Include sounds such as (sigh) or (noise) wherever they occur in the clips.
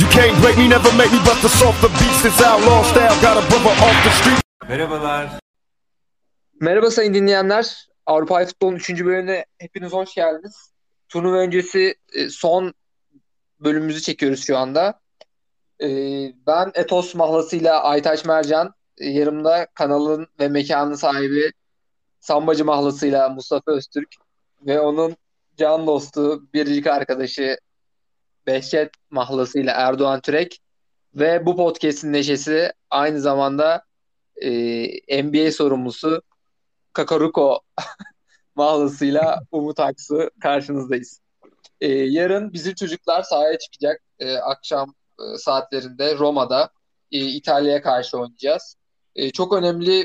You can't break me, never make me bust the softer beats. This outlaw style got a brother off the street. Merhabalar. Merhaba sayın dinleyenler. Avrupa Futbol'un 3. bölümüne hepiniz hoş geldiniz. Turnuva öncesi e, son bölümümüzü çekiyoruz şu anda. E, ben Etos mahlasıyla Aytaç Mercan, e, yarımda kanalın ve mekanın sahibi Sambacı mahlasıyla Mustafa Öztürk ve onun can dostu, biricik arkadaşı Behçet mahlasıyla Erdoğan Türek ve bu podcast'in neşesi aynı zamanda e, NBA sorumlusu Kakaruko (laughs) mahlasıyla Umut Aksu karşınızdayız. E, yarın bizim çocuklar sahaya çıkacak. E, akşam e, saatlerinde Roma'da e, İtalya'ya karşı oynayacağız. E, çok önemli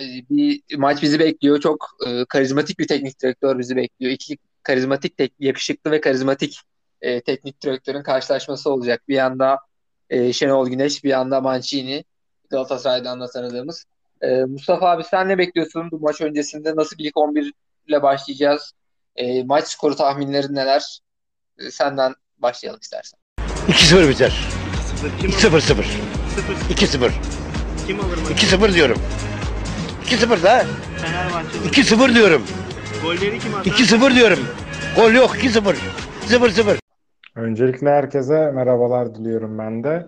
e, bir maç bizi bekliyor. Çok e, karizmatik bir teknik direktör bizi bekliyor. İki karizmatik, tek, yakışıklı ve karizmatik e, teknik direktörün karşılaşması olacak. Bir yanda e, Şenol Güneş, bir yanda Mancini. Galatasaray'dan da tanıdığımız. E, Mustafa abi sen ne bekliyorsun bu maç öncesinde? Nasıl bir ilk 11 ile başlayacağız? E, maç skoru tahminleri neler? E, senden başlayalım istersen. 2-0 biter. 2-0. Kim 2-0 0? 2-0. Kim alır maçı? 2-0 diyorum. 2-0 da. Fenerbahçe. 2-0 diyorum. Golleri kim atar? 2-0 diyorum. Gol yok 2-0. 0-0. Öncelikle herkese merhabalar diliyorum ben de.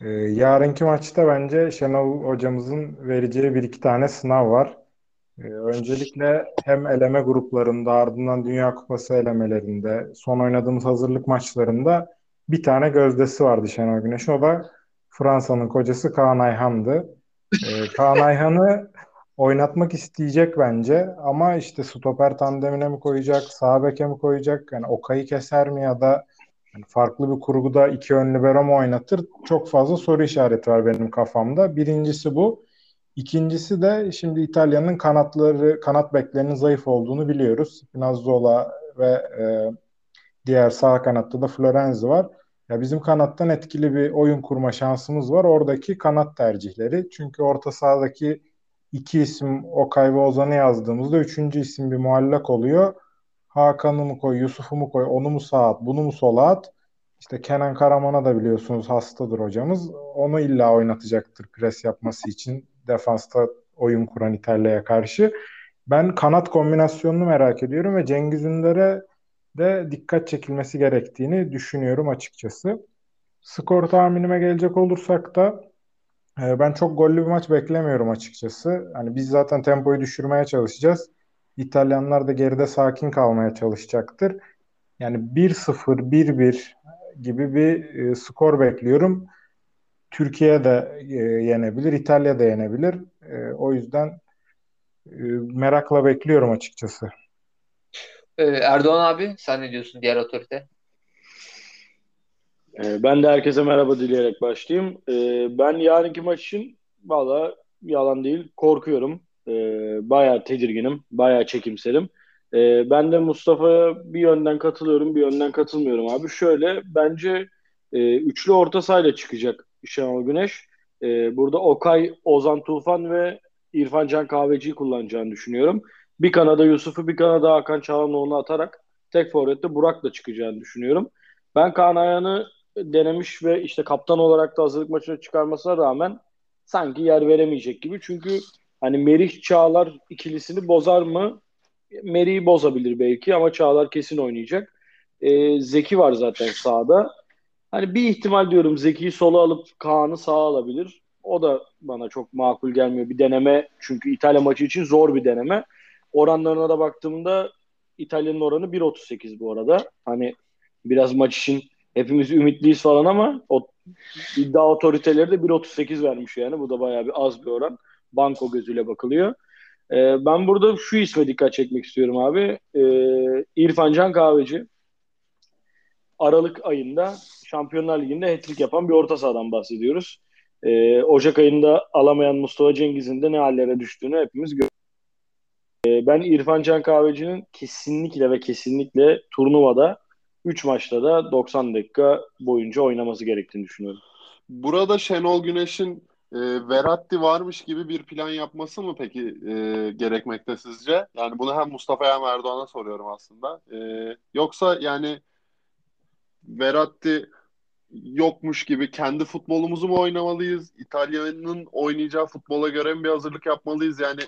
Ee, yarınki maçta bence Şenol hocamızın vereceği bir iki tane sınav var. Ee, öncelikle hem eleme gruplarında ardından Dünya Kupası elemelerinde son oynadığımız hazırlık maçlarında bir tane gözdesi vardı Şenol Güneş'in. O da Fransa'nın kocası Kaan Ayhan'dı. Ee, Kaan Ayhan'ı oynatmak isteyecek bence ama işte stoper tandemine mi koyacak, sağ beke mi koyacak, yani Okay'ı keser mi ya da farklı bir kurguda iki ön libero mu oynatır? Çok fazla soru işareti var benim kafamda. Birincisi bu. İkincisi de şimdi İtalya'nın kanatları, kanat beklerinin zayıf olduğunu biliyoruz. Spinazzola ve e, diğer sağ kanatta da Florenzi var. Ya bizim kanattan etkili bir oyun kurma şansımız var. Oradaki kanat tercihleri. Çünkü orta sahadaki iki isim Okay ve Ozan'ı yazdığımızda üçüncü isim bir muallak oluyor. Hakan'ı mı koy, Yusuf'u mu koy, onu mu sağa at, bunu mu sola at? İşte Kenan Karaman'a da biliyorsunuz hastadır hocamız. Onu illa oynatacaktır pres yapması için defansta oyun kuran İtalya'ya karşı. Ben kanat kombinasyonunu merak ediyorum ve Cengiz Ünder'e de dikkat çekilmesi gerektiğini düşünüyorum açıkçası. Skor tahminime gelecek olursak da e, ben çok gollü bir maç beklemiyorum açıkçası. Hani biz zaten tempoyu düşürmeye çalışacağız. İtalyanlar da geride sakin kalmaya çalışacaktır. Yani 1-0, 1-1 gibi bir e, skor bekliyorum. Türkiye de e, yenebilir, İtalya da yenebilir. E, o yüzden e, merakla bekliyorum açıkçası. E, Erdoğan abi sen ne diyorsun diğer otorite? Ee, Ben de herkese merhaba dileyerek başlayayım. Ee, Ben yarınki maç için valla yalan değil korkuyorum. Ee, Bayağı tedirginim, bayağı çekimserim. Ee, Ben de Mustafa'ya bir yönden katılıyorum, bir yönden katılmıyorum abi. Şöyle bence e, üçlü orta sahayla çıkacak Şenol Güneş. Ee, Burada Okay, Ozan Tufan ve İrfan Can Kahveci'yi kullanacağını düşünüyorum. Bir kanada Yusuf'u, bir kanada Hakan Çalhanoğlu'nu atarak tek forvette Burak'la çıkacağını düşünüyorum. Ben Kaan Ayhan'ı denemiş ve işte kaptan olarak da hazırlık maçına çıkarmasına rağmen sanki yer veremeyecek gibi. Çünkü hani Merih Çağlar ikilisini bozar mı? Merih'i bozabilir belki ama Çağlar kesin oynayacak. Ee, Zeki var zaten sağda. Hani bir ihtimal diyorum Zeki'yi sola alıp Kaan'ı sağa alabilir. O da bana çok makul gelmiyor. Bir deneme çünkü İtalya maçı için zor bir deneme. Oranlarına da baktığımda İtalya'nın oranı 1.38 bu arada. Hani biraz maç için hepimiz ümitliyiz falan ama o iddia otoriteleri de 1.38 vermiş yani. Bu da bayağı bir az bir oran. Banko gözüyle bakılıyor. Ee, ben burada şu isme dikkat çekmek istiyorum abi. Ee, İrfan Can Kahveci. Aralık ayında Şampiyonlar Ligi'nde hat-trick yapan bir orta sahadan bahsediyoruz. Ee, Ocak ayında alamayan Mustafa Cengiz'in de ne hallere düştüğünü hepimiz görüyoruz. Ee, ben İrfan Can Kahveci'nin kesinlikle ve kesinlikle turnuvada 3 maçta da 90 dakika boyunca oynaması gerektiğini düşünüyorum. Burada Şenol Güneş'in e, Verratti varmış gibi bir plan yapması mı peki e, gerekmekte sizce? Yani bunu hem Mustafa hem Erdoğan'a soruyorum aslında. E, yoksa yani Verratti yokmuş gibi kendi futbolumuzu mu oynamalıyız? İtalya'nın oynayacağı futbola göre mi bir hazırlık yapmalıyız? Yani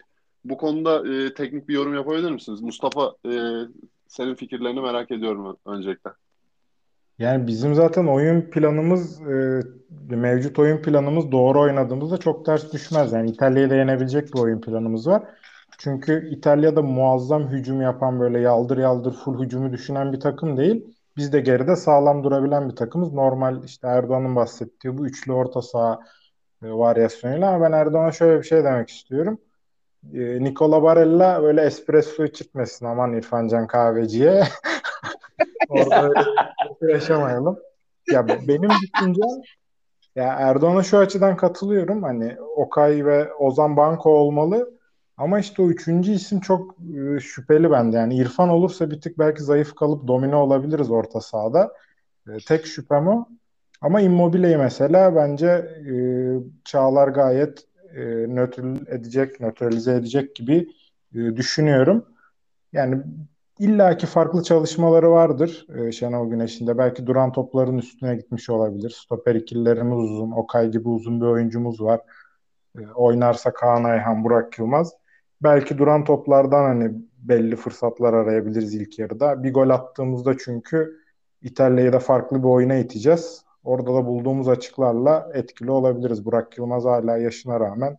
bu konuda e, teknik bir yorum yapabilir misiniz? Mustafa e, senin fikirlerini merak ediyorum öncelikle. Yani bizim zaten oyun planımız e, mevcut oyun planımız doğru oynadığımızda çok ters düşmez. Yani İtalya'yı da yenebilecek bir oyun planımız var. Çünkü İtalya'da muazzam hücum yapan böyle yaldır yaldır full hücumu düşünen bir takım değil. Biz de geride sağlam durabilen bir takımız. Normal işte Erdoğan'ın bahsettiği bu üçlü orta saha e, varyasyonuyla ama ben Erdoğan'a şöyle bir şey demek istiyorum. E, Nicola Barella böyle espresso içirtmesin aman İrfan Can kahveciye. (laughs) Orada yaşamayalım. Ya benim düşüncem ya Erdoğan'a şu açıdan katılıyorum. Hani Okay ve Ozan Banko olmalı. Ama işte o üçüncü isim çok e, şüpheli bende. Yani İrfan olursa bir tık belki zayıf kalıp domine olabiliriz orta sahada. E, tek şüphem o. Ama Immobile'yi mesela bence e, Çağlar gayet e, nötral edecek, nötralize edecek gibi e, düşünüyorum. Yani illaki farklı çalışmaları vardır e, Şenol Güneş'in de. Belki duran topların üstüne gitmiş olabilir. Stoper ikililerimiz uzun. Okay gibi uzun bir oyuncumuz var. E, oynarsa Kaan Ayhan, Burak Yılmaz belki duran toplardan hani belli fırsatlar arayabiliriz ilk yarıda. Bir gol attığımızda çünkü İtalya'yı da farklı bir oyuna iteceğiz. Orada da bulduğumuz açıklarla etkili olabiliriz. Burak Yılmaz hala yaşına rağmen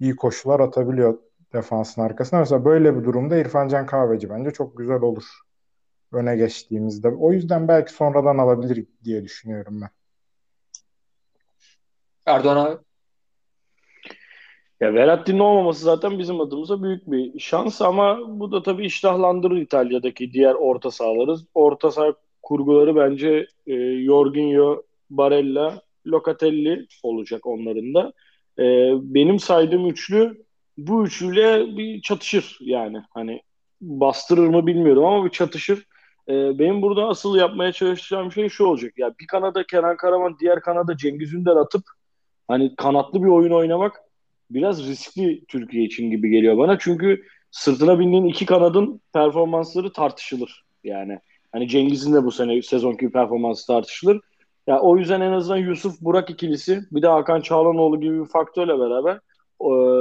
iyi koşular atabiliyor defansın arkasına. Mesela böyle bir durumda İrfan Can Kahveci bence çok güzel olur öne geçtiğimizde. O yüzden belki sonradan alabilir diye düşünüyorum ben. Erdoğan abi. Ya Verratti'nin olmaması zaten bizim adımıza büyük bir şans ama bu da tabii iştahlandırır İtalya'daki diğer orta sahaları. Orta saha kurguları bence e, Jorginho, Barella, Locatelli olacak onların da. E, benim saydığım üçlü bu üçlüyle bir çatışır yani. Hani bastırır mı bilmiyorum ama bir çatışır. E, benim burada asıl yapmaya çalışacağım şey şu olacak. Ya bir kanada Kenan Karaman, diğer kanada Cengiz Ünder atıp hani kanatlı bir oyun oynamak biraz riskli Türkiye için gibi geliyor bana. Çünkü sırtına bindiğin iki kanadın performansları tartışılır. Yani hani Cengiz'in de bu sene sezonki performansı tartışılır. Ya o yüzden en azından Yusuf Burak ikilisi bir de Hakan Çağlanoğlu gibi bir faktörle beraber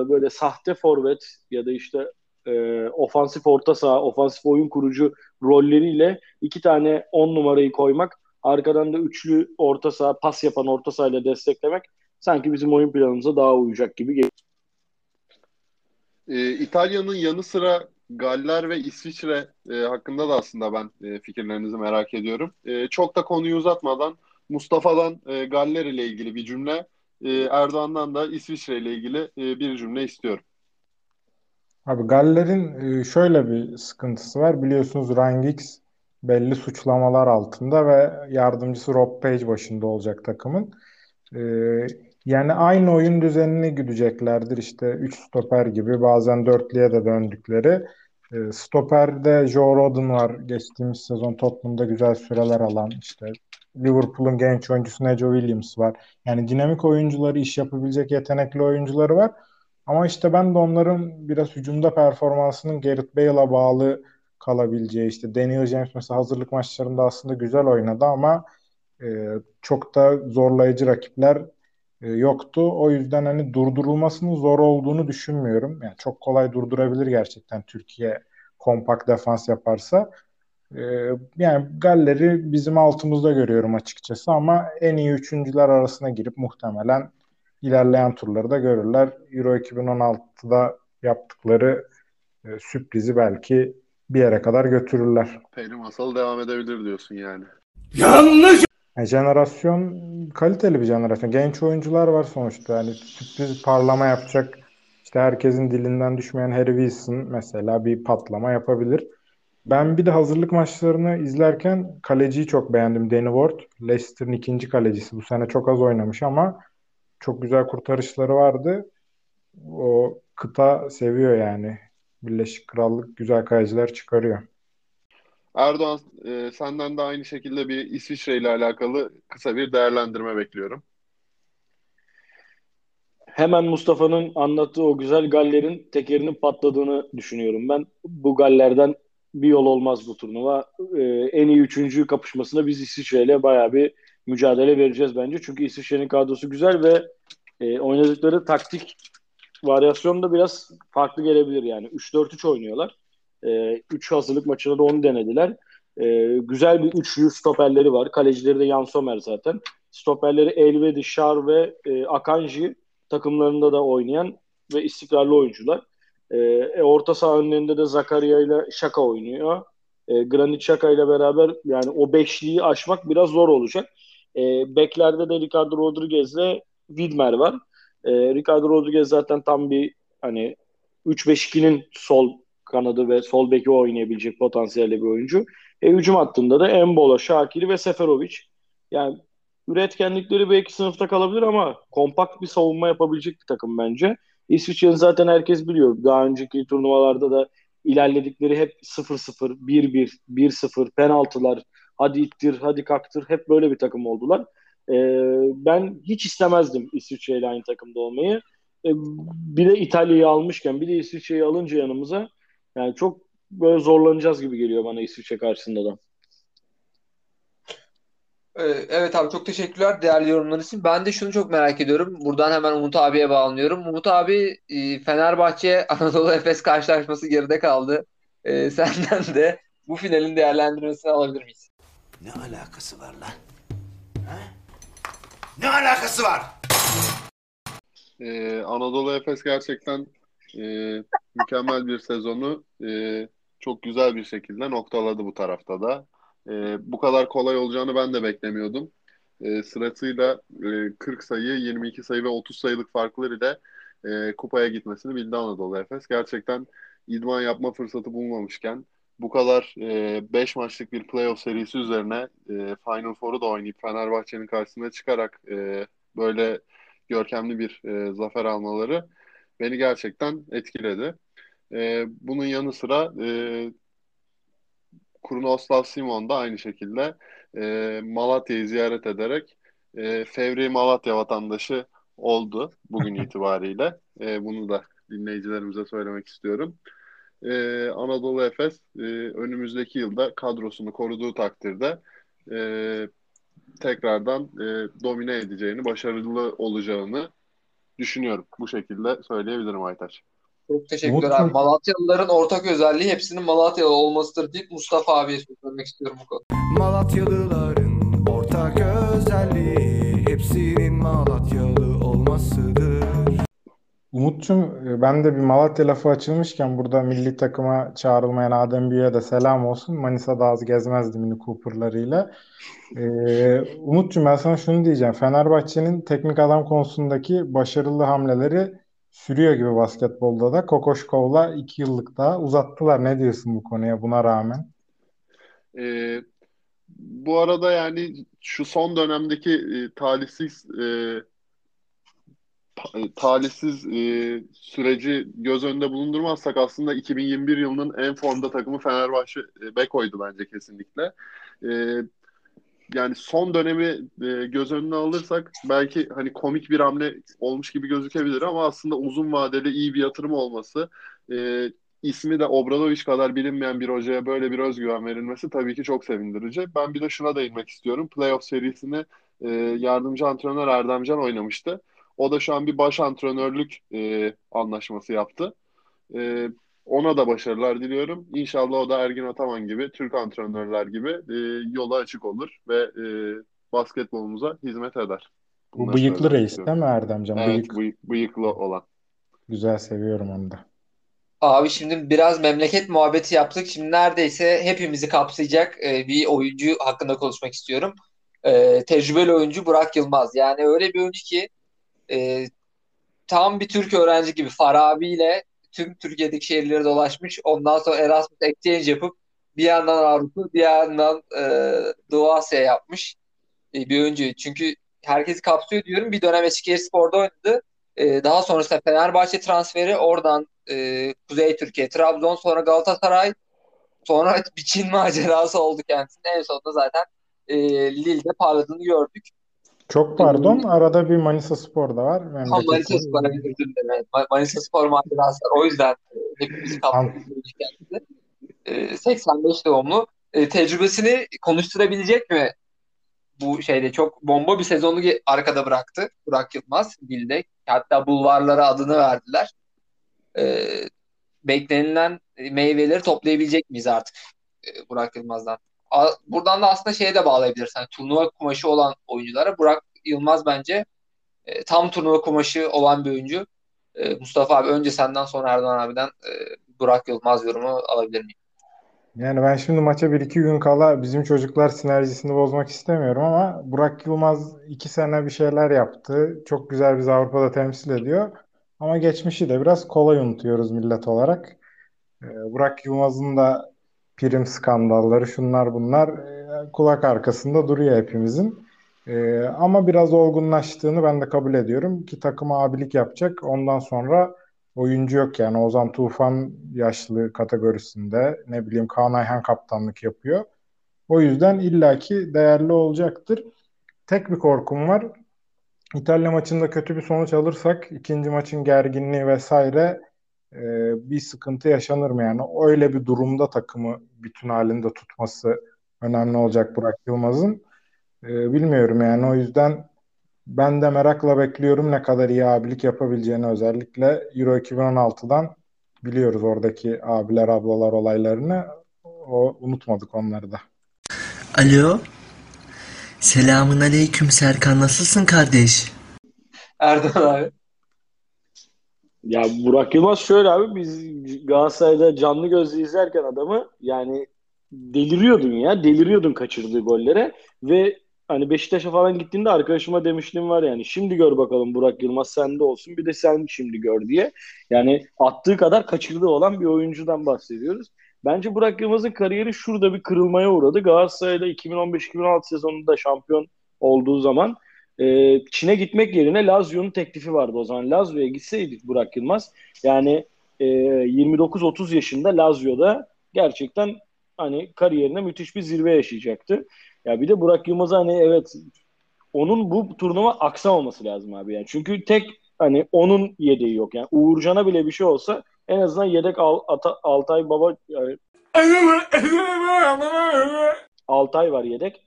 böyle sahte forvet ya da işte e, ofansif orta saha, ofansif oyun kurucu rolleriyle iki tane on numarayı koymak, arkadan da üçlü orta saha, pas yapan orta sahayla desteklemek sanki bizim oyun planımıza daha uyacak gibi geliyor. Ee, İtalya'nın yanı sıra Galler ve İsviçre e, hakkında da aslında ben e, fikirlerinizi merak ediyorum. E, çok da konuyu uzatmadan Mustafa'dan e, Galler ile ilgili bir cümle, e, Erdoğan'dan da İsviçre ile ilgili e, bir cümle istiyorum. Abi Galler'in e, şöyle bir sıkıntısı var. Biliyorsunuz Rangix belli suçlamalar altında ve yardımcısı Rob Page başında olacak takımın. E, yani aynı oyun düzenini güdeceklerdir. İşte 3 stoper gibi bazen dörtlüye de döndükleri. E, stoperde Joe Rodon var. Geçtiğimiz sezon Tottenham'da güzel süreler alan. işte Liverpool'un genç oyuncusu Neco Williams var. Yani dinamik oyuncuları, iş yapabilecek yetenekli oyuncuları var. Ama işte ben de onların biraz hücumda performansının Gareth Bale'a bağlı kalabileceği işte Daniel James mesela hazırlık maçlarında aslında güzel oynadı ama e, çok da zorlayıcı rakipler e, yoktu. O yüzden hani durdurulmasının zor olduğunu düşünmüyorum. Yani çok kolay durdurabilir gerçekten Türkiye kompakt defans yaparsa. E, yani Galler'i bizim altımızda görüyorum açıkçası ama en iyi üçüncüler arasına girip muhtemelen ilerleyen turları da görürler. Euro 2016'da yaptıkları e, sürprizi belki bir yere kadar götürürler. Peri masal devam edebilir diyorsun yani. Yanlış! Yani jenerasyon kaliteli bir jenerasyon. Genç oyuncular var sonuçta. Yani sürpriz parlama yapacak. İşte herkesin dilinden düşmeyen Harry Wilson mesela bir patlama yapabilir. Ben bir de hazırlık maçlarını izlerken kaleciyi çok beğendim. Danny Ward. Leicester'ın ikinci kalecisi. Bu sene çok az oynamış ama çok güzel kurtarışları vardı. O kıta seviyor yani. Birleşik Krallık güzel kaleciler çıkarıyor. Erdoğan e, senden de aynı şekilde bir İsviçre ile alakalı kısa bir değerlendirme bekliyorum. Hemen Mustafa'nın anlattığı o güzel gallerin tekerinin patladığını düşünüyorum ben. Bu gallerden bir yol olmaz bu turnuva. E, en iyi üçüncü kapışmasında biz İsviçre ile bayağı bir mücadele vereceğiz bence. Çünkü İsviçre'nin kadrosu güzel ve e, oynadıkları taktik varyasyon da biraz farklı gelebilir yani. 3-4-3 oynuyorlar. 3 e, hazırlık maçında da onu denediler. E, güzel bir üçlü stoperleri var. Kalecileri de Jan Sommer zaten. Stoperleri Elvedi, Şar ve e, Akanji takımlarında da oynayan ve istikrarlı oyuncular. E, e, orta saha önlerinde de Zakaria ile Şaka oynuyor. E, Granit Şaka ile beraber yani o beşliği aşmak biraz zor olacak. E, beklerde de Ricardo Rodriguez ile Widmer var. E, Ricardo Rodriguez zaten tam bir hani 3-5-2'nin sol kanadı ve sol beki oynayabilecek potansiyelli bir oyuncu. E, hücum hattında da Embolo, Şakiri ve Seferovic. Yani üretkenlikleri belki sınıfta kalabilir ama kompakt bir savunma yapabilecek bir takım bence. İsviçre'nin zaten herkes biliyor. Daha önceki turnuvalarda da ilerledikleri hep 0-0, 1-1, 1-0, penaltılar, hadi ittir, hadi kaktır hep böyle bir takım oldular. Ee, ben hiç istemezdim İsviçre ile aynı takımda olmayı. Ee, bir de İtalya'yı almışken bir de İsviçre'yi alınca yanımıza yani çok böyle zorlanacağız gibi geliyor bana İsviçre karşısında da. Ee, evet abi çok teşekkürler değerli yorumlar için. Ben de şunu çok merak ediyorum. Buradan hemen Umut abiye bağlanıyorum. Umut abi e, Fenerbahçe (laughs) Anadolu Efes karşılaşması geride kaldı. Ee, senden de bu finalin değerlendirmesini alabilir miyiz? Ne alakası var lan? Ha? Ne alakası var? Ee, Anadolu Efes gerçekten e, mükemmel bir sezonu e, çok güzel bir şekilde noktaladı bu tarafta da. E, bu kadar kolay olacağını ben de beklemiyordum. E, sırasıyla e, 40 sayı, 22 sayı ve 30 sayılık farklar ile e, kupaya gitmesini bildi Anadolu Efes. Gerçekten idman yapma fırsatı bulmamışken bu kadar 5 e, maçlık bir playoff serisi üzerine e, Final Four'u da oynayıp Fenerbahçe'nin karşısına çıkarak e, böyle görkemli bir e, zafer almaları beni gerçekten etkiledi. E, bunun yanı sıra e, Kurnoslav Simon da aynı şekilde e, Malatya'yı ziyaret ederek e, Fevri Malatya vatandaşı oldu bugün (laughs) itibariyle. E, bunu da dinleyicilerimize söylemek istiyorum. E, Anadolu Efes e, önümüzdeki yılda kadrosunu koruduğu takdirde e, tekrardan e, domine edeceğini, başarılı olacağını düşünüyorum. Bu şekilde söyleyebilirim Aytaç. Çok teşekkürler abi. Malatyalıların ortak özelliği hepsinin Malatyalı olmasıdır deyip Mustafa abiye söylemek istiyorum bu konuda. Malatyalıların ortak özelliği hepsinin Malatyalı olmasıdır. Umut'cum e, ben de bir Malatya lafı açılmışken burada milli takıma çağrılmayan Adem Büyü'ye de selam olsun. Manisa'da az gezmezdi Mini Cooper'larıyla. Ee, Umut'cum ben sana şunu diyeceğim. Fenerbahçe'nin teknik adam konusundaki başarılı hamleleri sürüyor gibi basketbolda da. Kokoşkov'la iki yıllık daha uzattılar. Ne diyorsun bu konuya buna rağmen? Ee, bu arada yani şu son dönemdeki e, talihsiz e, talihsiz e, süreci göz önünde bulundurmazsak aslında 2021 yılının en formda takımı Fenerbahçe e, Beko'ydu bence kesinlikle. E, yani son dönemi e, göz önüne alırsak belki hani komik bir hamle olmuş gibi gözükebilir ama aslında uzun vadeli iyi bir yatırım olması e, ismi de Obradoviç kadar bilinmeyen bir hocaya böyle bir özgüven verilmesi tabii ki çok sevindirici. Ben bir de şuna değinmek istiyorum. Playoff serisini e, yardımcı antrenör Erdemcan oynamıştı. O da şu an bir baş antrenörlük e, anlaşması yaptı. E, ona da başarılar diliyorum. İnşallah o da Ergin Ataman gibi, Türk antrenörler gibi e, yola açık olur ve e, basketbolumuza hizmet eder. Bu bıyıklı reis değil mi Erdemcan? Evet, Bıyık. Bıyık, bıyıklı olan. Güzel seviyorum onu da. Abi şimdi biraz memleket muhabbeti yaptık. Şimdi neredeyse hepimizi kapsayacak e, bir oyuncu hakkında konuşmak istiyorum. E, tecrübeli oyuncu Burak Yılmaz. Yani öyle bir oyuncu ki e, tam bir Türk öğrenci gibi Farabi ile tüm Türkiye'deki şehirleri dolaşmış. Ondan sonra Erasmus Exchange yapıp bir yandan Avrupa bir yandan e, Doğu Asya yapmış e, bir oyuncu. Çünkü herkesi kapsıyor diyorum. Bir dönem Eskişehir Spor'da oynadı. E, daha sonrasında Fenerbahçe transferi oradan e, Kuzey Türkiye, Trabzon sonra Galatasaray sonra bir Çin (laughs) macerası oldu kendisine. En sonunda zaten e, Lille'de parladığını gördük. Çok pardon. Arada bir Manisa Spor da var. Ha, Manisa Spor'a özür dilerim. Manisa Spor macerası var. O yüzden hepimiz kaptırdık kendisi. E, 85 doğumlu. E, tecrübesini konuşturabilecek mi? Bu şeyde çok bomba bir sezonu arkada bıraktı. Burak Yılmaz Lille'de. Hatta bulvarlara adını verdiler. Beklenilen meyveleri toplayabilecek miyiz artık e, Burak Yılmaz'dan? Buradan da aslında şeye de bağlayabiliriz. Hani turnuva kumaşı olan oyunculara Burak Yılmaz bence e, tam turnuva kumaşı olan bir oyuncu. E, Mustafa abi önce senden sonra Erdoğan abiden e, Burak Yılmaz yorumu alabilir miyim? Yani ben şimdi maça bir iki gün kala bizim çocuklar sinerjisini bozmak istemiyorum ama Burak Yılmaz iki sene bir şeyler yaptı. Çok güzel bizi Avrupa'da temsil ediyor. Ama geçmişi de biraz kolay unutuyoruz millet olarak. Ee, Burak Yılmaz'ın da prim skandalları şunlar bunlar e, kulak arkasında duruyor hepimizin. Ee, ama biraz olgunlaştığını ben de kabul ediyorum ki takıma abilik yapacak. Ondan sonra oyuncu yok yani Ozan Tufan yaşlı kategorisinde ne bileyim Kaan Ayhan kaptanlık yapıyor. O yüzden illaki değerli olacaktır. Tek bir korkum var. İtalya maçında kötü bir sonuç alırsak ikinci maçın gerginliği vesaire e, bir sıkıntı yaşanır mı yani? Öyle bir durumda takımı bütün halinde tutması önemli olacak Burak Yılmaz'ın. E, bilmiyorum yani o yüzden ben de merakla bekliyorum ne kadar iyi abilik yapabileceğini özellikle Euro 2016'dan biliyoruz oradaki abiler ablalar olaylarını. O unutmadık onları da. Alo. Selamun aleyküm Serkan nasılsın kardeş? Erdoğan abi. Ya Burak Yılmaz şöyle abi biz Galatasaray'da canlı gözle izlerken adamı yani deliriyordun ya deliriyordun kaçırdığı gollere ve hani Beşiktaş'a falan gittiğinde arkadaşıma demiştim var yani şimdi gör bakalım Burak Yılmaz sende olsun bir de sen şimdi gör diye. Yani attığı kadar kaçırdığı olan bir oyuncudan bahsediyoruz. Bence Burak Yılmaz'ın kariyeri şurada bir kırılmaya uğradı. Galatasaray'da 2015-2016 sezonunda şampiyon olduğu zaman e, Çin'e gitmek yerine Lazio'nun teklifi vardı o zaman. Lazio'ya gitseydik Burak Yılmaz yani e, 29-30 yaşında Lazio'da gerçekten hani kariyerine müthiş bir zirve yaşayacaktı. Ya bir de Burak Yılmaz hani evet onun bu turnuva aksamaması lazım abi yani. Çünkü tek hani onun yedeği yok yani. Uğurcan'a bile bir şey olsa en azından yedek Al, Ata, Altay Baba yani, Altay var yedek.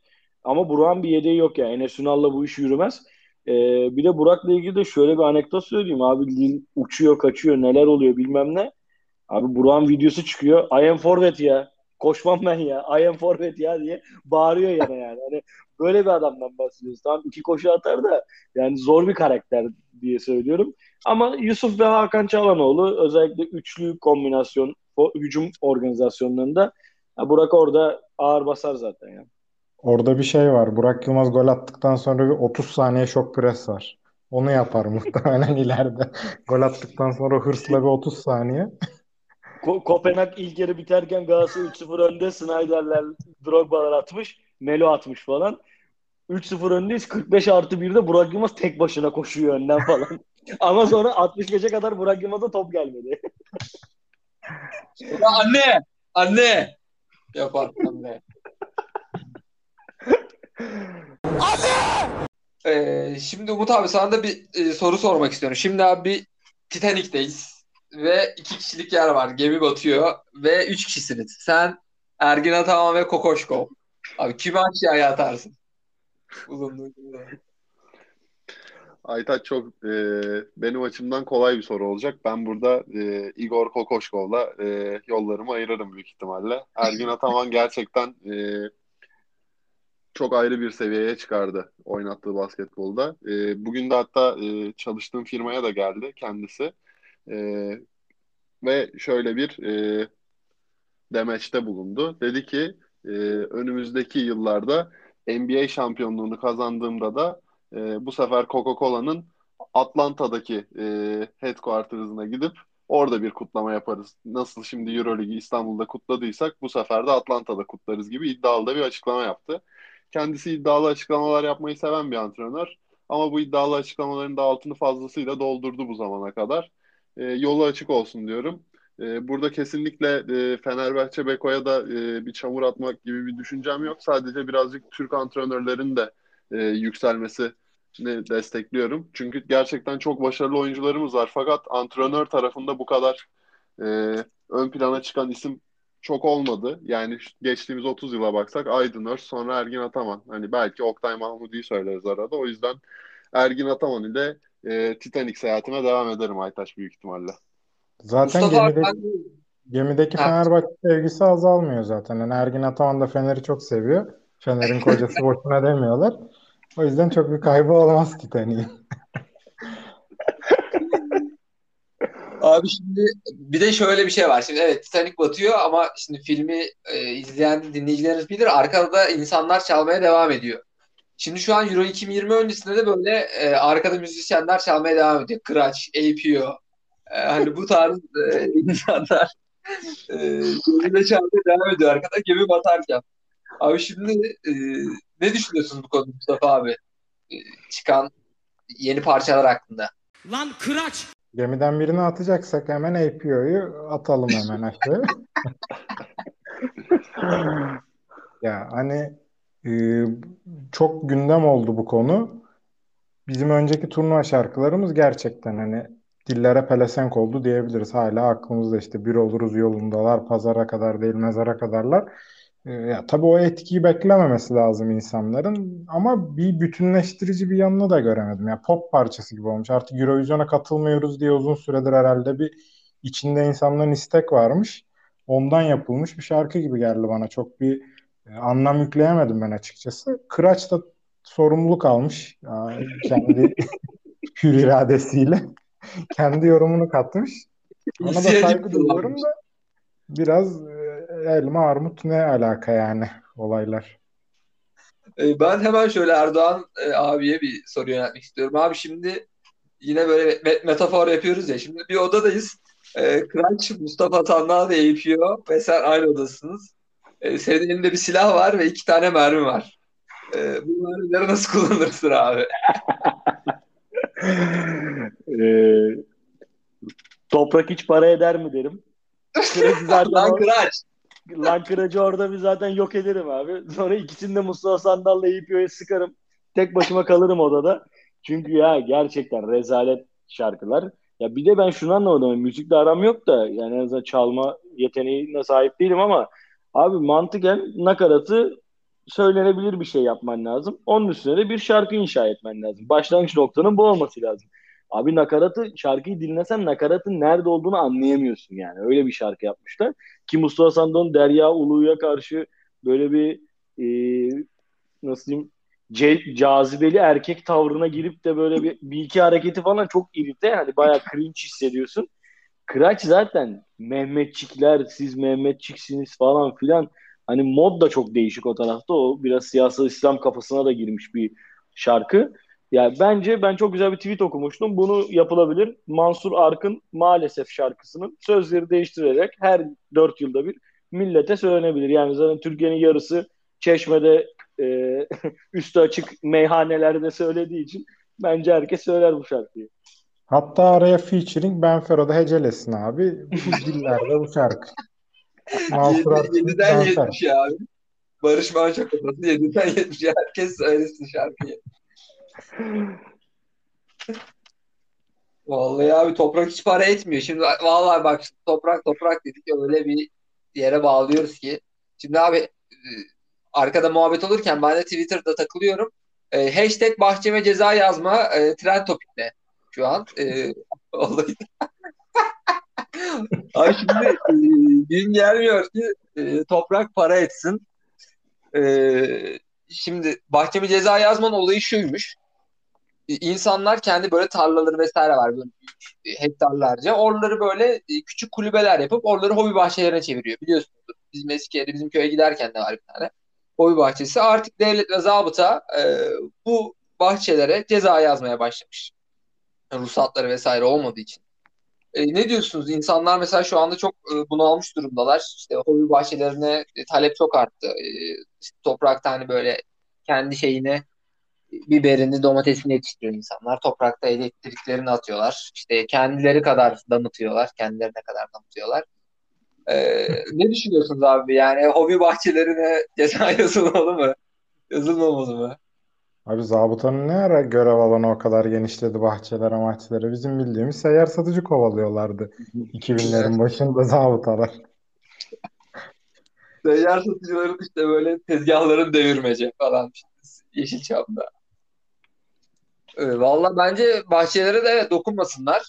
Ama Burak'ın bir yedeği yok yani. Enes Ünal'la bu iş yürümez. Ee, bir de Burak'la ilgili de şöyle bir anekdot söyleyeyim. Abi Lil uçuyor kaçıyor neler oluyor bilmem ne. Abi Burak'ın videosu çıkıyor. I am forvet ya. Koşmam ben ya. I am forvet ya diye bağırıyor yana yani. Hani böyle bir adamdan bahsediyoruz. Tamam iki koşu atar da yani zor bir karakter diye söylüyorum. Ama Yusuf ve Hakan Çalhanoğlu özellikle üçlü kombinasyon hücum organizasyonlarında ya Burak orada ağır basar zaten yani. Orada bir şey var. Burak Yılmaz gol attıktan sonra bir 30 saniye şok pres var. Onu yapar muhtemelen (laughs) ileride. Gol attıktan sonra hırsla bir 30 saniye. Ko- Kopenhag ilk yarı biterken Galatasaray 3-0 önde. Snyder'ler Drogba'lar atmış. Melo atmış falan. 3-0 öndeyiz. 45 artı 1'de Burak Yılmaz tek başına koşuyor önden falan. (laughs) Ama sonra 65'e kadar Burak Yılmaz'a top gelmedi. (laughs) Ya anne! Anne! Yapar anne. Ee, şimdi Umut abi sana da bir e, soru sormak istiyorum. Şimdi abi Titanik'teyiz ve iki kişilik yer var. Gemi batıyor ve üç kişisiniz. Sen, Ergin Ataman ve Kokoşkov. Abi kimi aşağıya atarsın? Uzunluğu. Aytaç çok e, benim açımdan kolay bir soru olacak. Ben burada e, Igor Kokoşkov'la e, yollarımı ayırırım büyük ihtimalle. Ergin Ataman gerçekten e, çok ayrı bir seviyeye çıkardı oynattığı basketbolda. E, bugün de hatta e, çalıştığım firmaya da geldi kendisi. E, ve şöyle bir e, demeçte bulundu. Dedi ki e, önümüzdeki yıllarda NBA şampiyonluğunu kazandığımda da e, bu sefer Coca-Cola'nın Atlanta'daki e, headquarters'ına gidip orada bir kutlama yaparız. Nasıl şimdi Euroligi İstanbul'da kutladıysak bu sefer de Atlanta'da kutlarız gibi iddialı da bir açıklama yaptı. Kendisi iddialı açıklamalar yapmayı seven bir antrenör. Ama bu iddialı açıklamaların da altını fazlasıyla doldurdu bu zamana kadar. E, yolu açık olsun diyorum. E, burada kesinlikle e, Fenerbahçe Beko'ya da e, bir çamur atmak gibi bir düşüncem yok. Sadece birazcık Türk antrenörlerin de e, yükselmesini destekliyorum. Çünkü gerçekten çok başarılı oyuncularımız var. Fakat antrenör tarafında bu kadar e, ön plana çıkan isim çok olmadı. Yani geçtiğimiz 30 yıla baksak Aydın Öz sonra Ergin Ataman. Hani belki Oktay Mahmudi'yi söyleriz arada. O yüzden Ergin Ataman ile e, Titanic seyahatine devam ederim Aytaç büyük ihtimalle. Zaten Mustafa gemide, ben gemideki Ha. Fenerbahçe sevgisi azalmıyor zaten. Yani Ergin Ataman da Fener'i çok seviyor. Fener'in kocası (laughs) boşuna demiyorlar. O yüzden çok bir kaybı olmaz Titanic'in. Abi şimdi bir de şöyle bir şey var. Şimdi evet Titanic batıyor ama şimdi filmi e, izleyen dinleyicilerimiz bilir arkada da insanlar çalmaya devam ediyor. Şimdi şu an Euro 2020 öncesinde de böyle e, arkada müzisyenler çalmaya devam ediyor. Kıraç, APO. E, hani bu tarz e, (laughs) insanlar e, gemide çalmaya devam ediyor arkada gemi batarken. Abi şimdi e, ne düşünüyorsunuz bu konuda Mustafa abi? E, çıkan yeni parçalar hakkında. Lan kıraç! Gemiden birini atacaksak hemen APO'yu atalım hemen aşağı. (laughs) Ya hani e, çok gündem oldu bu konu. Bizim önceki turnuva şarkılarımız gerçekten hani dillere pelesenk oldu diyebiliriz. Hala aklımızda işte bir oluruz yolundalar, pazara kadar değil mezara kadarlar. E, ya tabii o etkiyi beklememesi lazım insanların ama bir bütünleştirici bir yanını da göremedim. Ya pop parçası gibi olmuş. Artık Eurovision'a katılmıyoruz diye uzun süredir herhalde bir içinde insanların istek varmış. Ondan yapılmış bir şarkı gibi geldi bana. Çok bir e, anlam yükleyemedim ben açıkçası. Kıraç da sorumluluk almış. Ya, kendi (laughs) hür iradesiyle. Kendi yorumunu katmış. Ona da saygı duyuyorum da biraz e, elma armut ne alaka yani olaylar. E, Ben hemen şöyle Erdoğan e, abiye bir soru yöneltmek istiyorum. Abi şimdi yine böyle me- metafor yapıyoruz ya. Şimdi bir odadayız. E, Kıraç, Mustafa Sandal da yapıyor ve sen aynı odasınız. E, senin elinde bir silah var ve iki tane mermi var. E, bu mermileri nasıl kullanırsın abi? Ee, (laughs) toprak hiç para eder mi derim. Kıracı (laughs) zaten Lan Kıraç! Lan orada bir zaten yok ederim abi. Sonra ikisini de Mustafa Sandal'la İPO'ya sıkarım. Tek başıma kalırım odada. Çünkü ya gerçekten rezalet şarkılar. Ya bir de ben şunu anlamadım. Müzikle aram yok da yani en azından çalma yeteneğine sahip değilim ama abi mantıken nakaratı söylenebilir bir şey yapman lazım. Onun üstüne de bir şarkı inşa etmen lazım. Başlangıç noktanın bu olması lazım. Abi nakaratı şarkıyı dinlesen nakaratın nerede olduğunu anlayamıyorsun yani. Öyle bir şarkı yapmışlar. Ki Mustafa Sandal'ın Derya Ulu'ya karşı böyle bir e, nasıl diyeyim ce- cazibeli erkek tavrına girip de böyle bir, bir iki hareketi falan çok irite. Yani bayağı cringe hissediyorsun. Kıraç zaten Mehmetçikler, siz Mehmetçiksiniz falan filan. Hani mod da çok değişik o tarafta. O biraz siyasal İslam kafasına da girmiş bir şarkı. Ya bence ben çok güzel bir tweet okumuştum. Bunu yapılabilir. Mansur Arkın maalesef şarkısının sözleri değiştirerek her dört yılda bir millete söylenebilir. Yani zaten Türkiye'nin yarısı Çeşme'de e, (laughs) üstü açık meyhanelerde söylediği için bence herkes söyler bu şarkıyı. Hatta araya featuring Benfero'da hecelesin abi. Bu (laughs) dillerde bu şarkı. Mansur Arkın, 7'den Benfero. 70 abi. Barış Manço kafası 7'den 70 herkes söylesin şarkıyı. Vallahi abi toprak hiç para etmiyor. Şimdi vallahi bak toprak toprak dedik öyle bir yere bağlıyoruz ki. Şimdi abi e, arkada muhabbet olurken ben de Twitter'da takılıyorum. E, hashtag bahçeme ceza yazma e, trend topikte şu an. E, (laughs) vallahi. (laughs) Abi şimdi e, gün gelmiyor ki e, toprak para etsin. E, şimdi bahçeme ceza yazmanın olayı şuymuş. İnsanlar kendi böyle tarlaları vesaire var böyle hektarlarca. Oraları böyle e, küçük kulübeler yapıp oraları hobi bahçelerine çeviriyor. Biliyorsunuz bizim eski yerde bizim köye giderken de var bir tane hobi bahçesi. Artık devlet ve zabıta e, bu bahçelere ceza yazmaya başlamış. Ruhsatları vesaire olmadığı için. E, ne diyorsunuz? İnsanlar mesela şu anda çok e, bunalmış durumdalar. İşte hobi bahçelerine e, talep çok arttı. E, işte toprakta hani böyle kendi şeyine biberini, domatesini yetiştiriyor insanlar. Toprakta elektriklerini atıyorlar. İşte kendileri kadar damıtıyorlar. Kendilerine kadar damıtıyorlar. Ee, (laughs) ne düşünüyorsunuz abi? Yani hobi bahçelerine (laughs) ceza yazılmalı mı? Yazılmamalı mı? Abi zabıtanın ne ara görev alanı o kadar genişledi bahçelere mahçelere. Bizim bildiğimiz seyyar satıcı kovalıyorlardı. (laughs) 2000'lerin başında zabıtalar. Seyyar satıcıların işte böyle tezgahların devirmece falan işte Yeşilçam'da. Ee, Valla bence bahçelere de evet dokunmasınlar.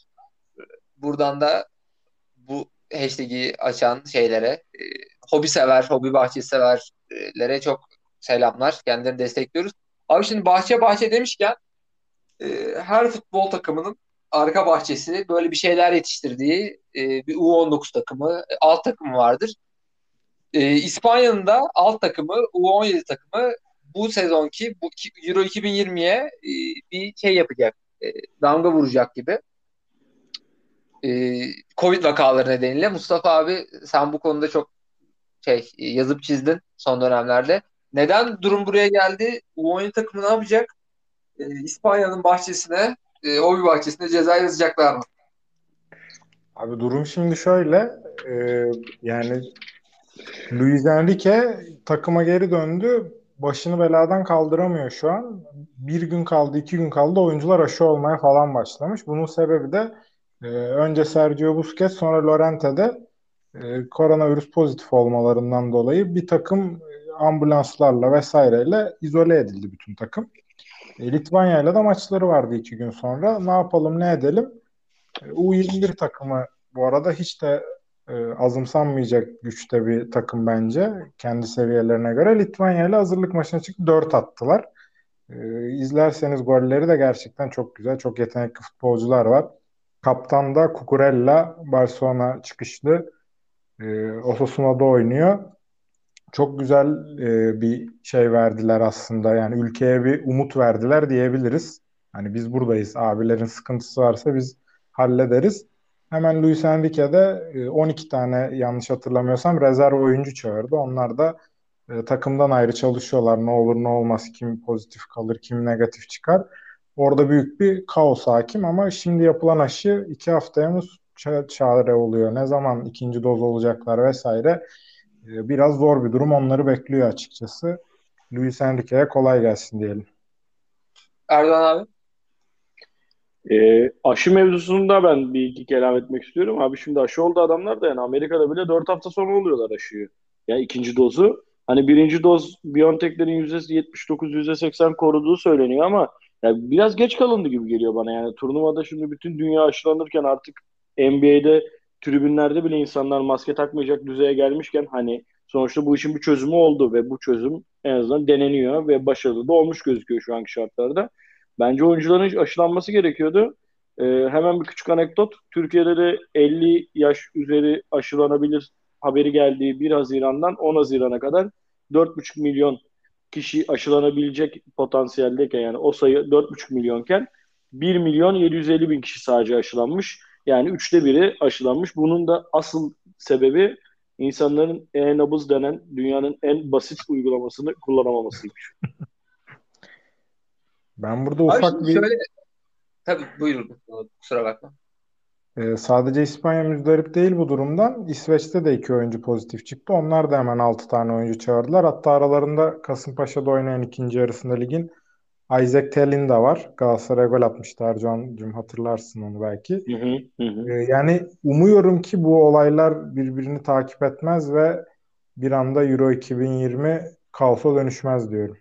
Buradan da bu hashtag'i açan şeylere, e, hobi sever, hobi bahçesi severlere çok selamlar. Kendilerini destekliyoruz. Abi şimdi bahçe bahçe demişken e, her futbol takımının arka bahçesi böyle bir şeyler yetiştirdiği e, bir U19 takımı, e, alt takımı vardır. E, İspanya'nın da alt takımı, U17 takımı bu sezonki bu Euro 2020'ye e, bir şey yapacak. E, damga vuracak gibi. E, Covid vakaları nedeniyle Mustafa abi sen bu konuda çok şey yazıp çizdin son dönemlerde. Neden durum buraya geldi? U17 takımı ne yapacak? E, İspanya'nın bahçesine, e, Obi bahçesine ceza yazacaklar mı? Abi durum şimdi şöyle e, yani Luis Enrique takıma geri döndü. Başını beladan kaldıramıyor şu an. Bir gün kaldı, iki gün kaldı. Oyuncular aşı olmaya falan başlamış. Bunun sebebi de e, önce Sergio Busquets sonra Llorente'de e, koronavirüs pozitif olmalarından dolayı bir takım ambulanslarla vesaireyle izole edildi bütün takım. E, Litvanya ile de maçları vardı iki gün sonra. Ne yapalım ne edelim? E, U21 takımı bu arada hiç de e, azımsanmayacak güçte bir takım bence. Kendi seviyelerine göre. Litvanya ile hazırlık maçına çıktı. 4 attılar. E, izlerseniz golleri de gerçekten çok güzel. Çok yetenekli futbolcular var. Kaptan da Cucurella Barcelona çıkışlı. E, Osasuna'da oynuyor. Çok güzel e, bir şey verdiler aslında. Yani ülkeye bir umut verdiler diyebiliriz. Hani biz buradayız. Abilerin sıkıntısı varsa biz hallederiz. Hemen Luis Enrique de 12 tane yanlış hatırlamıyorsam rezerv oyuncu çağırdı. Onlar da e, takımdan ayrı çalışıyorlar. Ne olur ne olmaz kim pozitif kalır kim negatif çıkar. Orada büyük bir kaos hakim ama şimdi yapılan aşı iki haftaya mı çare oluyor? Ne zaman ikinci doz olacaklar vesaire. E, biraz zor bir durum onları bekliyor açıkçası. Luis Enrique'ye kolay gelsin diyelim. Erdoğan abi? E, aşı mevzusunda ben bir iki kelam etmek istiyorum. Abi şimdi aşı oldu adamlar da yani Amerika'da bile 4 hafta sonra oluyorlar aşıyı. Ya ikinci dozu. Hani birinci doz BioNTech'lerin %79, %80 koruduğu söyleniyor ama ya biraz geç kalındı gibi geliyor bana. Yani turnuvada şimdi bütün dünya aşılanırken artık NBA'de tribünlerde bile insanlar maske takmayacak düzeye gelmişken hani sonuçta bu işin bir çözümü oldu ve bu çözüm en azından deneniyor ve başarılı da olmuş gözüküyor şu anki şartlarda. Bence oyuncuların aşılanması gerekiyordu. Ee, hemen bir küçük anekdot. Türkiye'de de 50 yaş üzeri aşılanabilir haberi geldiği 1 Haziran'dan 10 Haziran'a kadar 4,5 milyon kişi aşılanabilecek potansiyeldeyken yani o sayı 4,5 milyonken 1 milyon 750 bin kişi sadece aşılanmış. Yani üçte biri aşılanmış. Bunun da asıl sebebi insanların e-nabız denen dünyanın en basit uygulamasını kullanamamasıymış. (laughs) Ben burada Abi ufak bir... Şöyle... Tabii buyurun. Kusura bakma. Ee, sadece İspanya müzdarip değil bu durumdan. İsveç'te de iki oyuncu pozitif çıktı. Onlar da hemen altı tane oyuncu çağırdılar. Hatta aralarında Kasımpaşa'da oynayan ikinci yarısında ligin Isaac Tellin de var. Galatasaray'a gol atmıştı Ercan'cığım hatırlarsın onu belki. Hı hı, hı. Ee, yani umuyorum ki bu olaylar birbirini takip etmez ve bir anda Euro 2020 kaosa dönüşmez diyorum.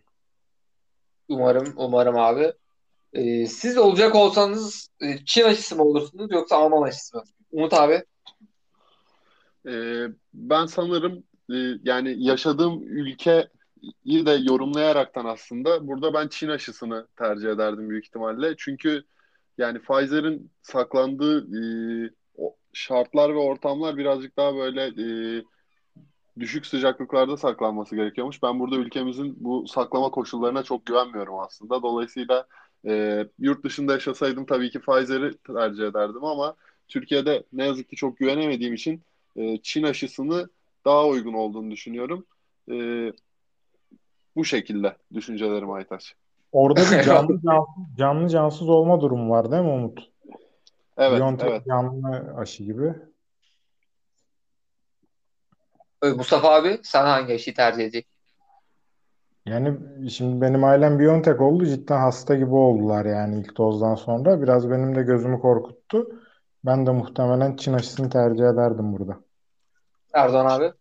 Umarım, umarım abi. Ee, siz olacak olsanız e, Çin aşısı mı olursunuz yoksa Alman aşısı mı? Umut abi. Ee, ben sanırım e, yani yaşadığım ülkeyi de yorumlayaraktan aslında burada ben Çin aşısını tercih ederdim büyük ihtimalle. Çünkü yani Pfizer'in saklandığı e, şartlar ve ortamlar birazcık daha böyle e, düşük sıcaklıklarda saklanması gerekiyormuş. Ben burada ülkemizin bu saklama koşullarına çok güvenmiyorum aslında. Dolayısıyla e, yurt dışında yaşasaydım tabii ki Pfizer'i tercih ederdim ama Türkiye'de ne yazık ki çok güvenemediğim için e, Çin aşısını daha uygun olduğunu düşünüyorum. E, bu şekilde düşüncelerim Aytaç. Orada bir (laughs) canlı, cansız, canlı cansız olma durumu var değil mi Umut? Evet, Biontech evet. canlı aşı gibi. Mustafa abi sen hangi aşıyı tercih edecek? Yani şimdi benim ailem Biontech oldu. Cidden hasta gibi oldular yani ilk dozdan sonra. Biraz benim de gözümü korkuttu. Ben de muhtemelen Çin aşısını tercih ederdim burada. Erdoğan abi?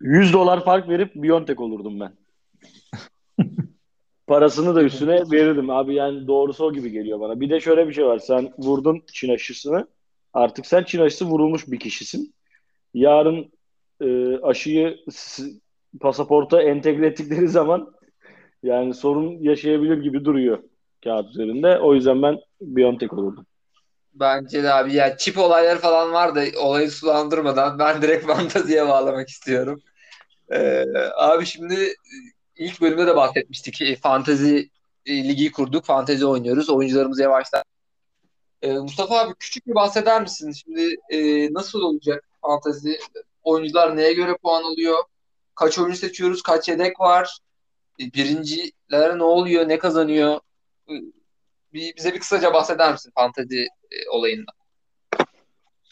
100 dolar fark verip Biontech olurdum ben. (laughs) Parasını da üstüne verirdim abi yani doğrusu o gibi geliyor bana. Bir de şöyle bir şey var. Sen vurdun Çin aşısını. Artık sen Çin aşısı vurulmuş bir kişisin. Yarın e, aşıyı pasaporta entegre ettikleri zaman yani sorun yaşayabilir gibi duruyor kağıt üzerinde. O yüzden ben Biontech olurdum. Bence de abi ya çip olayları falan var da olayı sulandırmadan ben direkt fanteziye bağlamak istiyorum. Ee, abi şimdi ilk bölümde de bahsetmiştik. E, Fantezi ligi kurduk. Fantezi oynuyoruz. Oyuncularımız yavaşlar. Ee, Mustafa abi küçük bir bahseder misin? Şimdi e, nasıl olacak fantezi? Oyuncular neye göre puan alıyor? Kaç oyuncu seçiyoruz? Kaç yedek var? E, Birincilere ne oluyor? Ne kazanıyor? E, bir, bize bir kısaca bahseder misin fantezi e, olayından?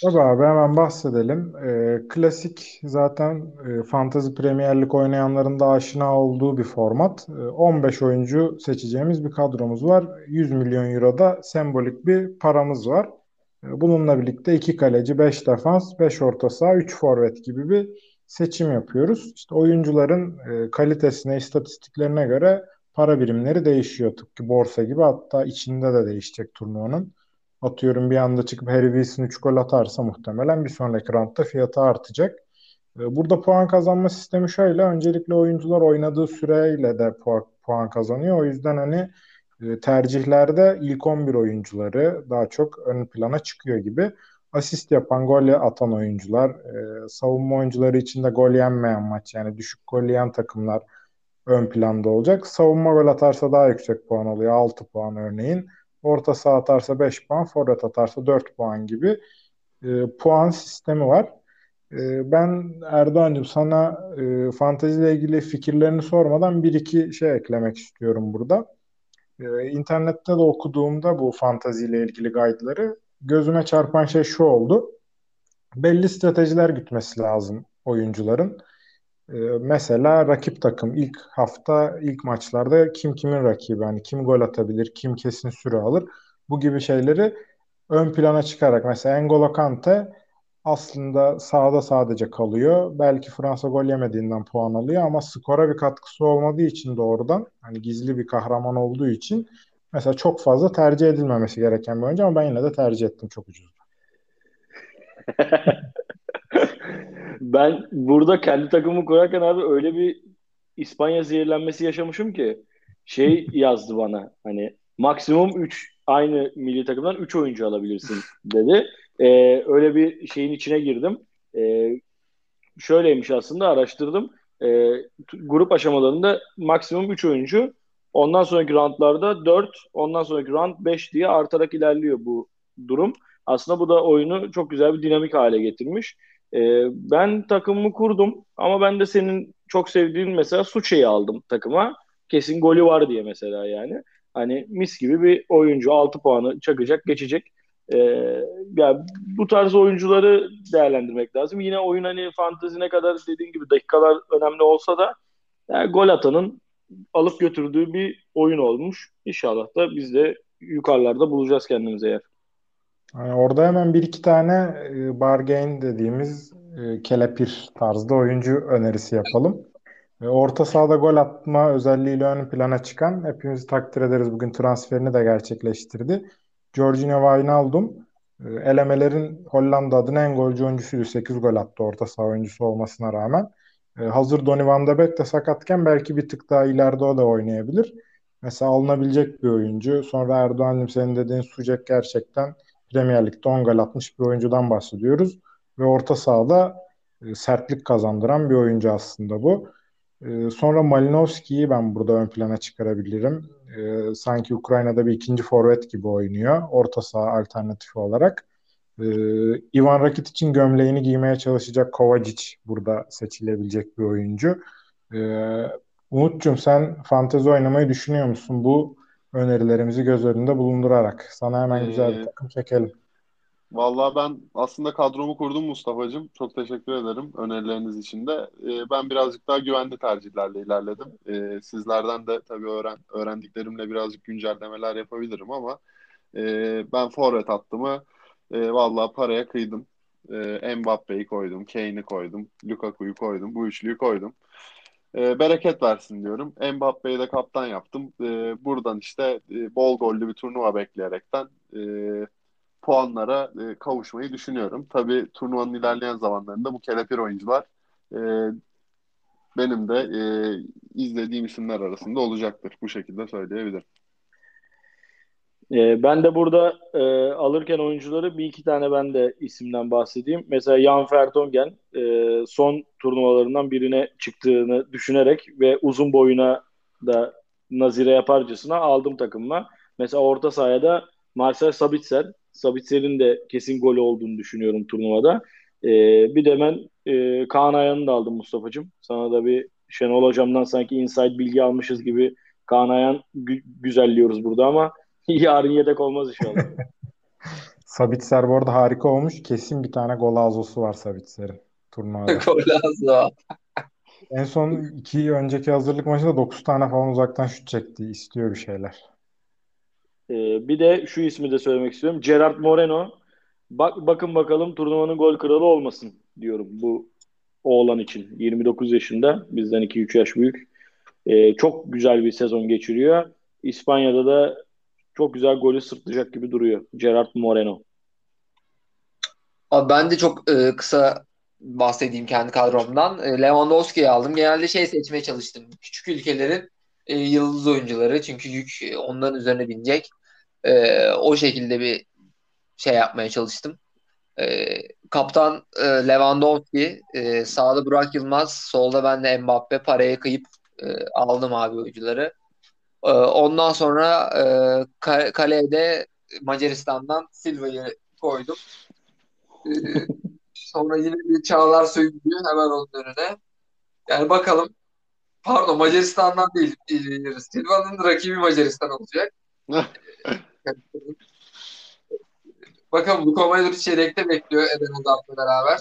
Tabii abi hemen bahsedelim. Ee, klasik zaten e, Fantasy Premier oynayanların da aşina olduğu bir format. Ee, 15 oyuncu seçeceğimiz bir kadromuz var. 100 milyon euroda sembolik bir paramız var. Bununla birlikte 2 kaleci, 5 defans, 5 orta saha, 3 forvet gibi bir seçim yapıyoruz. İşte oyuncuların e, kalitesine, istatistiklerine göre para birimleri değişiyor. Tıpkı borsa gibi hatta içinde de değişecek turnuvanın. Atıyorum bir anda çıkıp Harry Wilson 3 gol atarsa muhtemelen bir sonraki roundda fiyatı artacak. Ee, Burada puan kazanma sistemi şöyle. Öncelikle oyuncular oynadığı süreyle de puan, kazanıyor. O yüzden hani e, tercihlerde ilk 11 oyuncuları daha çok ön plana çıkıyor gibi. Asist yapan, gol atan oyuncular, e, savunma oyuncuları için de gol yenmeyen maç yani düşük gol yiyen takımlar ön planda olacak. Savunma gol atarsa daha yüksek puan alıyor. 6 puan örneğin. Orta saha atarsa 5 puan, forvet atarsa 4 puan gibi e, puan sistemi var. E, ben Erdoğan'cığım sana e, fanteziyle ilgili fikirlerini sormadan bir iki şey eklemek istiyorum burada. E, internette de okuduğumda bu fanteziyle ilgili guide'ları gözüme çarpan şey şu oldu. Belli stratejiler gütmesi lazım oyuncuların. Ee, mesela rakip takım ilk hafta ilk maçlarda kim kimin rakibi hani kim gol atabilir kim kesin süre alır bu gibi şeyleri ön plana çıkarak mesela N'Golo Kante aslında sahada sadece kalıyor. Belki Fransa gol yemediğinden puan alıyor ama skora bir katkısı olmadığı için doğrudan hani gizli bir kahraman olduğu için mesela çok fazla tercih edilmemesi gereken bir oyuncu ama ben yine de tercih ettim çok ucuz. (laughs) Ben burada kendi takımımı kurarken abi öyle bir İspanya zehirlenmesi yaşamışım ki şey (laughs) yazdı bana hani maksimum 3 aynı milli takımdan 3 oyuncu alabilirsin dedi. Ee, öyle bir şeyin içine girdim. Ee, şöyleymiş aslında araştırdım. T- grup aşamalarında maksimum 3 oyuncu ondan sonraki roundlarda 4 ondan sonraki round 5 diye artarak ilerliyor bu durum. Aslında bu da oyunu çok güzel bir dinamik hale getirmiş. Ee, ben takımımı kurdum ama ben de senin çok sevdiğin mesela Suçe'yi aldım takıma. Kesin golü var diye mesela yani. Hani mis gibi bir oyuncu 6 puanı çakacak geçecek. Ee, ya bu tarz oyuncuları değerlendirmek lazım. Yine oyun hani fantezi ne kadar dediğin gibi dakikalar önemli olsa da yani gol atanın alıp götürdüğü bir oyun olmuş. İnşallah da biz de yukarılarda bulacağız kendimize yer. Yani orada hemen bir iki tane e, bargain dediğimiz e, kelepir tarzda oyuncu önerisi yapalım. E, orta sahada gol atma özelliğiyle ön plana çıkan hepimizi takdir ederiz bugün transferini de gerçekleştirdi. Jorginho Wijnaldum e, elemelerin Hollanda adına en golcü oyuncusuydu. 8 gol attı orta saha oyuncusu olmasına rağmen. E, hazır Donny van de Beek de sakatken belki bir tık daha ileride o da oynayabilir. Mesela alınabilecek bir oyuncu. Sonra Erdoğan'cığım senin dediğin Sucek gerçekten Premier Lig'de 10 gol atmış bir oyuncudan bahsediyoruz. Ve orta sahada e, sertlik kazandıran bir oyuncu aslında bu. Sonra Malinovski'yi ben burada ön plana çıkarabilirim. E, sanki Ukrayna'da bir ikinci forvet gibi oynuyor. Orta saha alternatifi olarak. E, Ivan Rakitic'in gömleğini giymeye çalışacak Kovacic burada seçilebilecek bir oyuncu. E, Umut'cum sen fantezi oynamayı düşünüyor musun? Bu önerilerimizi göz önünde bulundurarak. Sana hemen güzel bir Ee, takım çekelim. Vallahi ben aslında kadromu kurdum Mustafa'cığım. Çok teşekkür ederim önerileriniz için de. Ee, ben birazcık daha güvenli tercihlerle ilerledim. Ee, sizlerden de tabii öğren öğrendiklerimle birazcık güncellemeler yapabilirim ama e, ben forvet attımı e, vallahi paraya kıydım. E, Mbappe'yi koydum, Kane'i koydum, Lukaku'yu koydum, bu üçlüyü koydum. E, bereket versin diyorum. Mbappe'yi de kaptan yaptım. E, buradan işte e, bol gollü bir turnuva bekleyerekten e, puanlara e, kavuşmayı düşünüyorum. Tabii turnuvanın ilerleyen zamanlarında bu kelepir oyuncular e, benim de e, izlediğim isimler arasında olacaktır. Bu şekilde söyleyebilirim. Ee, ben de burada e, alırken oyuncuları bir iki tane ben de isimden bahsedeyim. Mesela Jan Vertonghen e, son turnuvalarından birine çıktığını düşünerek ve uzun boyuna da nazire yaparcasına aldım takımıma. Mesela orta sahaya da Marcel Sabitzer. Sabitzer'in de kesin golü olduğunu düşünüyorum turnuvada. E, bir de ben e, Kaan Ayan'ı da aldım Mustafa'cığım. Sana da bir Şenol Hocam'dan sanki inside bilgi almışız gibi Kaan Ayan gü- güzelliyoruz burada ama (laughs) Yarın yedek olmaz inşallah. (laughs) Sabitzer bu arada harika olmuş. Kesin bir tane gol azosu var Sabitzer'in turnuvada. (laughs) Golazo. En son iki önceki hazırlık maçında 9 tane falan uzaktan şut çekti. İstiyor bir şeyler. Ee, bir de şu ismi de söylemek istiyorum. Gerard Moreno. Bak, bakın bakalım turnuvanın gol kralı olmasın diyorum bu oğlan için. 29 yaşında. Bizden 2-3 yaş büyük. Ee, çok güzel bir sezon geçiriyor. İspanya'da da çok güzel golü sırtlayacak gibi duruyor. Gerard Moreno. Abi ben de çok e, kısa bahsedeyim kendi kadromdan. E, Lewandowski'yi aldım. Genelde şey seçmeye çalıştım. Küçük ülkelerin e, yıldız oyuncuları. Çünkü yük e, onların üzerine binecek. E, o şekilde bir şey yapmaya çalıştım. E, kaptan e, Lewandowski, e, sağda Burak Yılmaz, solda ben de Mbappe paraya kıyıp e, aldım abi oyuncuları. E, ondan sonra e, kaleye de Macaristan'dan Silva'yı koydum. E, (laughs) sonra yine bir Çağlar Söyüncü hemen onun önüne. Yani bakalım. Pardon Macaristan'dan değil. E, Silva'nın rakibi Macaristan olacak. (laughs) Bakalım Luka Modric çeyrekte bekliyor Eden Hazard'la beraber.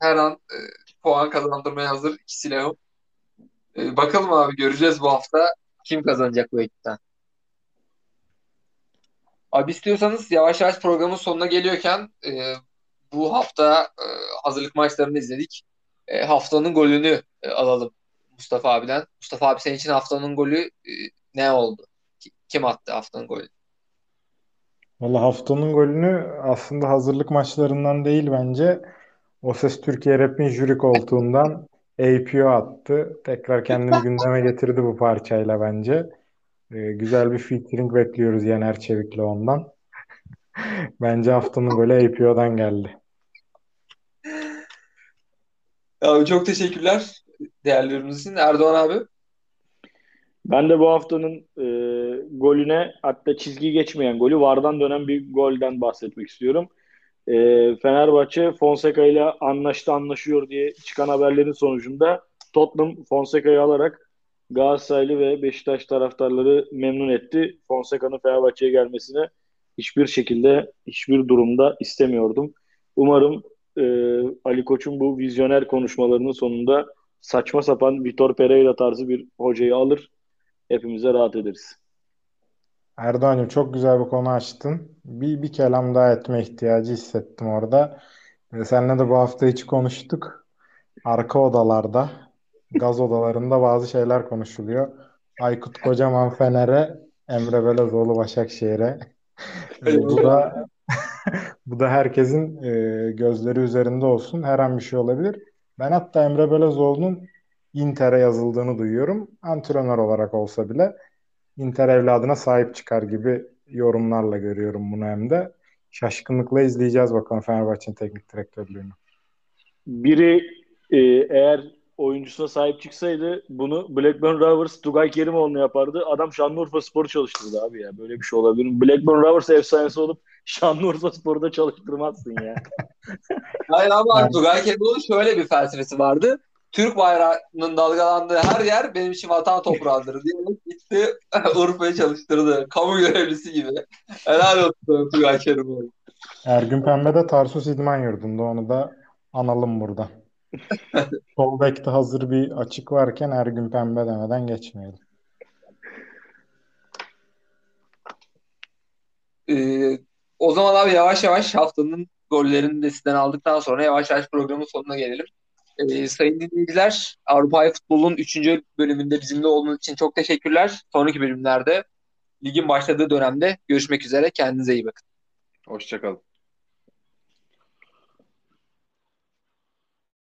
Her an e, puan kazandırmaya hazır iki silahım. E, bakalım abi göreceğiz bu hafta kim kazanacak bu ekipten. Abi istiyorsanız yavaş yavaş programın sonuna geliyorken e, bu hafta e, hazırlık maçlarını izledik. E, haftanın golünü e, alalım Mustafa abiden. Mustafa abi senin için haftanın golü e, ne oldu? Kim attı haftanın golü? Valla haftanın golünü aslında hazırlık maçlarından değil bence. O Ses Türkiye Rap'in jüri koltuğundan APO attı. Tekrar kendini gündeme getirdi bu parçayla bence. Ee, güzel bir featuring bekliyoruz Yener Çevik'le ondan. bence haftanın golü APO'dan geldi. Abi çok teşekkürler için. Erdoğan abi. Ben de bu haftanın e, golüne hatta çizgi geçmeyen golü vardan dönen bir golden bahsetmek istiyorum. E, Fenerbahçe Fonseca ile anlaştı anlaşıyor diye çıkan haberlerin sonucunda Tottenham Fonseca'yı alarak Galatasaraylı ve Beşiktaş taraftarları memnun etti. Fonseca'nın Fenerbahçe'ye gelmesini hiçbir şekilde, hiçbir durumda istemiyordum. Umarım e, Ali Koç'un bu vizyoner konuşmalarının sonunda saçma sapan Vitor Pereira tarzı bir hocayı alır hepimize rahat ederiz. Erdoğan'cığım çok güzel bir konu açtın. Bir, bir kelam daha etme ihtiyacı hissettim orada. E, seninle de bu hafta hiç konuştuk. Arka odalarda, gaz odalarında bazı şeyler konuşuluyor. Aykut Kocaman Fener'e, Emre Belözoğlu Başakşehir'e. e, bu da (laughs) bu da herkesin e, gözleri üzerinde olsun. Her an bir şey olabilir. Ben hatta Emre Belözoğlu'nun Inter'e yazıldığını duyuyorum. Antrenör olarak olsa bile Inter evladına sahip çıkar gibi yorumlarla görüyorum bunu hem de. Şaşkınlıkla izleyeceğiz bakalım Fenerbahçe'nin teknik direktörlüğünü. Biri e, eğer oyuncusuna sahip çıksaydı bunu Blackburn Rovers Tugay Kerimoğlu'nu yapardı. Adam Şanlıurfa Spor'u çalıştırdı abi ya. Böyle bir şey olabilir mi? Blackburn Rovers efsanesi olup Şanlıurfa Spor'da çalıştırmazsın ya. (laughs) Hayır ama Tugay Kerimoğlu'nun şöyle bir felsefesi vardı. Türk bayrağının dalgalandığı her yer benim için vatan toprağıdır diye gitti (laughs) Urfa'yı çalıştırdı. Kamu görevlisi gibi. Helal olsun Tugay Kerimoğlu. Ergün Pembe de Tarsus İdman Yurdu'nda onu da analım burada. (laughs) Sol bekte hazır bir açık varken Ergün Pembe demeden geçmeyelim. Ee, o zaman abi yavaş yavaş haftanın gollerini de sizden aldıktan sonra yavaş yavaş programın sonuna gelelim. Ee, sayın dinleyiciler, Avrupa Futbol'un 3. bölümünde bizimle olduğunuz için çok teşekkürler. Sonraki bölümlerde ligin başladığı dönemde görüşmek üzere. Kendinize iyi bakın. Hoşçakalın.